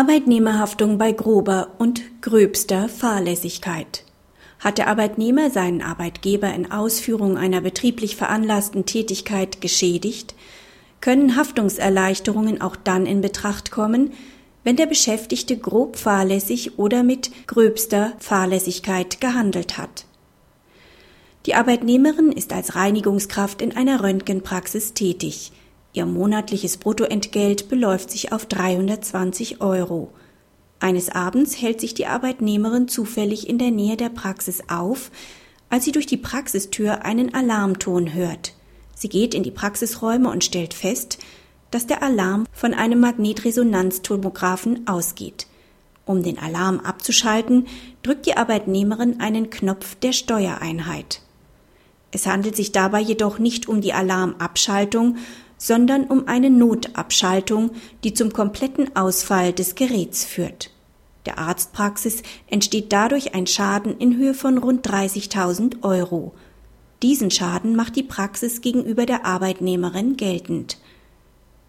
Arbeitnehmerhaftung bei grober und gröbster Fahrlässigkeit. Hat der Arbeitnehmer seinen Arbeitgeber in Ausführung einer betrieblich veranlassten Tätigkeit geschädigt, können Haftungserleichterungen auch dann in Betracht kommen, wenn der Beschäftigte grob fahrlässig oder mit gröbster Fahrlässigkeit gehandelt hat. Die Arbeitnehmerin ist als Reinigungskraft in einer Röntgenpraxis tätig. Ihr monatliches Bruttoentgelt beläuft sich auf 320 Euro. Eines Abends hält sich die Arbeitnehmerin zufällig in der Nähe der Praxis auf, als sie durch die Praxistür einen Alarmton hört. Sie geht in die Praxisräume und stellt fest, dass der Alarm von einem Magnetresonanztomographen ausgeht. Um den Alarm abzuschalten, drückt die Arbeitnehmerin einen Knopf der Steuereinheit. Es handelt sich dabei jedoch nicht um die Alarmabschaltung, sondern um eine Notabschaltung, die zum kompletten Ausfall des Geräts führt. Der Arztpraxis entsteht dadurch ein Schaden in Höhe von rund 30.000 Euro. Diesen Schaden macht die Praxis gegenüber der Arbeitnehmerin geltend.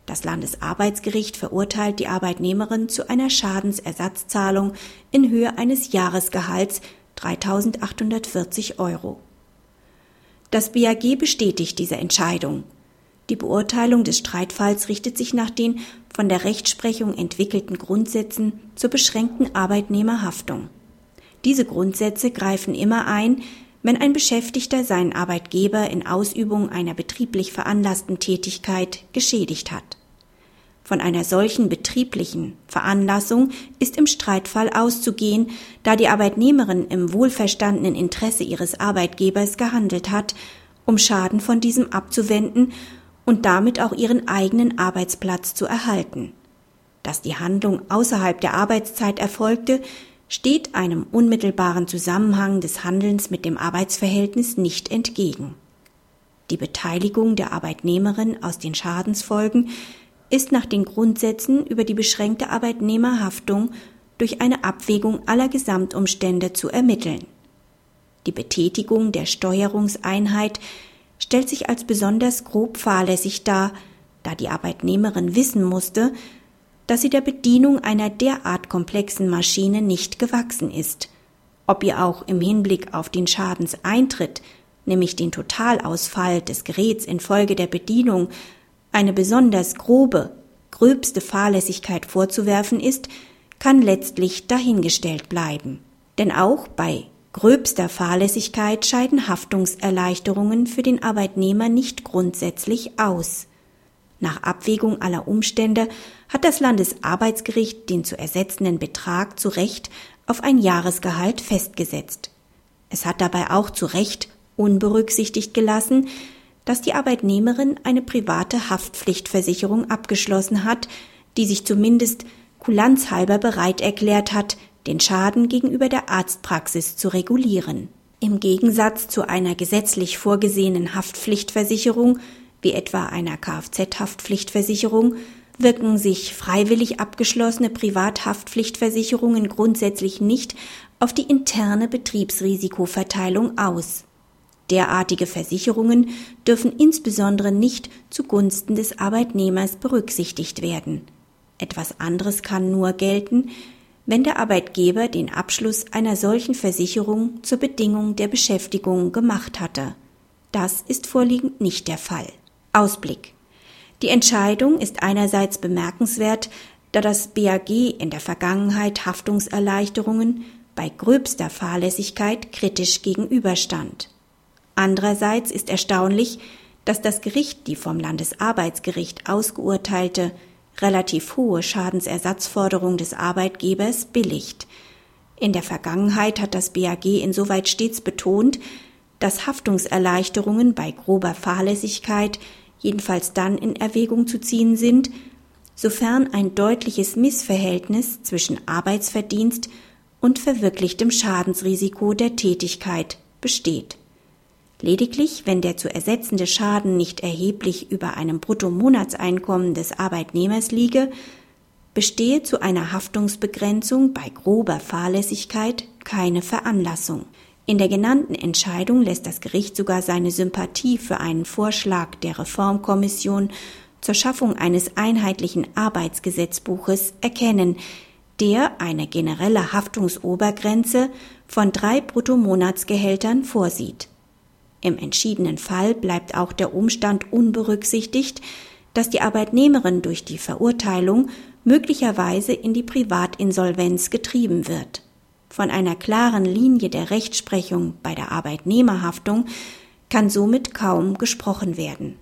Das Landesarbeitsgericht verurteilt die Arbeitnehmerin zu einer Schadensersatzzahlung in Höhe eines Jahresgehalts 3.840 Euro. Das BAG bestätigt diese Entscheidung. Die Beurteilung des Streitfalls richtet sich nach den von der Rechtsprechung entwickelten Grundsätzen zur beschränkten Arbeitnehmerhaftung. Diese Grundsätze greifen immer ein, wenn ein Beschäftigter seinen Arbeitgeber in Ausübung einer betrieblich veranlassten Tätigkeit geschädigt hat. Von einer solchen betrieblichen Veranlassung ist im Streitfall auszugehen, da die Arbeitnehmerin im wohlverstandenen Interesse ihres Arbeitgebers gehandelt hat, um Schaden von diesem abzuwenden und damit auch ihren eigenen Arbeitsplatz zu erhalten. Dass die Handlung außerhalb der Arbeitszeit erfolgte, steht einem unmittelbaren Zusammenhang des Handelns mit dem Arbeitsverhältnis nicht entgegen. Die Beteiligung der Arbeitnehmerin aus den Schadensfolgen ist nach den Grundsätzen über die beschränkte Arbeitnehmerhaftung durch eine Abwägung aller Gesamtumstände zu ermitteln. Die Betätigung der Steuerungseinheit stellt sich als besonders grob fahrlässig dar, da die Arbeitnehmerin wissen musste, dass sie der Bedienung einer derart komplexen Maschine nicht gewachsen ist. Ob ihr auch im Hinblick auf den Schadenseintritt, nämlich den Totalausfall des Geräts infolge der Bedienung, eine besonders grobe, gröbste Fahrlässigkeit vorzuwerfen ist, kann letztlich dahingestellt bleiben. Denn auch bei gröbster Fahrlässigkeit scheiden Haftungserleichterungen für den Arbeitnehmer nicht grundsätzlich aus. Nach Abwägung aller Umstände hat das Landesarbeitsgericht den zu ersetzenden Betrag zu Recht auf ein Jahresgehalt festgesetzt. Es hat dabei auch zu Recht unberücksichtigt gelassen, dass die Arbeitnehmerin eine private Haftpflichtversicherung abgeschlossen hat, die sich zumindest kulanzhalber bereit erklärt hat, den Schaden gegenüber der Arztpraxis zu regulieren. Im Gegensatz zu einer gesetzlich vorgesehenen Haftpflichtversicherung, wie etwa einer Kfz-Haftpflichtversicherung, wirken sich freiwillig abgeschlossene Privathaftpflichtversicherungen grundsätzlich nicht auf die interne Betriebsrisikoverteilung aus. Derartige Versicherungen dürfen insbesondere nicht zugunsten des Arbeitnehmers berücksichtigt werden. Etwas anderes kann nur gelten, wenn der Arbeitgeber den Abschluss einer solchen Versicherung zur Bedingung der Beschäftigung gemacht hatte. Das ist vorliegend nicht der Fall. Ausblick. Die Entscheidung ist einerseits bemerkenswert, da das BAG in der Vergangenheit Haftungserleichterungen bei gröbster Fahrlässigkeit kritisch gegenüberstand. Andererseits ist erstaunlich, dass das Gericht die vom Landesarbeitsgericht ausgeurteilte relativ hohe Schadensersatzforderung des Arbeitgebers billigt. In der Vergangenheit hat das BAG insoweit stets betont, dass Haftungserleichterungen bei grober Fahrlässigkeit jedenfalls dann in Erwägung zu ziehen sind, sofern ein deutliches Missverhältnis zwischen Arbeitsverdienst und verwirklichtem Schadensrisiko der Tätigkeit besteht. Lediglich, wenn der zu ersetzende Schaden nicht erheblich über einem Bruttomonatseinkommen des Arbeitnehmers liege, bestehe zu einer Haftungsbegrenzung bei grober Fahrlässigkeit keine Veranlassung. In der genannten Entscheidung lässt das Gericht sogar seine Sympathie für einen Vorschlag der Reformkommission zur Schaffung eines einheitlichen Arbeitsgesetzbuches erkennen, der eine generelle Haftungsobergrenze von drei Bruttomonatsgehältern vorsieht. Im entschiedenen Fall bleibt auch der Umstand unberücksichtigt, dass die Arbeitnehmerin durch die Verurteilung möglicherweise in die Privatinsolvenz getrieben wird. Von einer klaren Linie der Rechtsprechung bei der Arbeitnehmerhaftung kann somit kaum gesprochen werden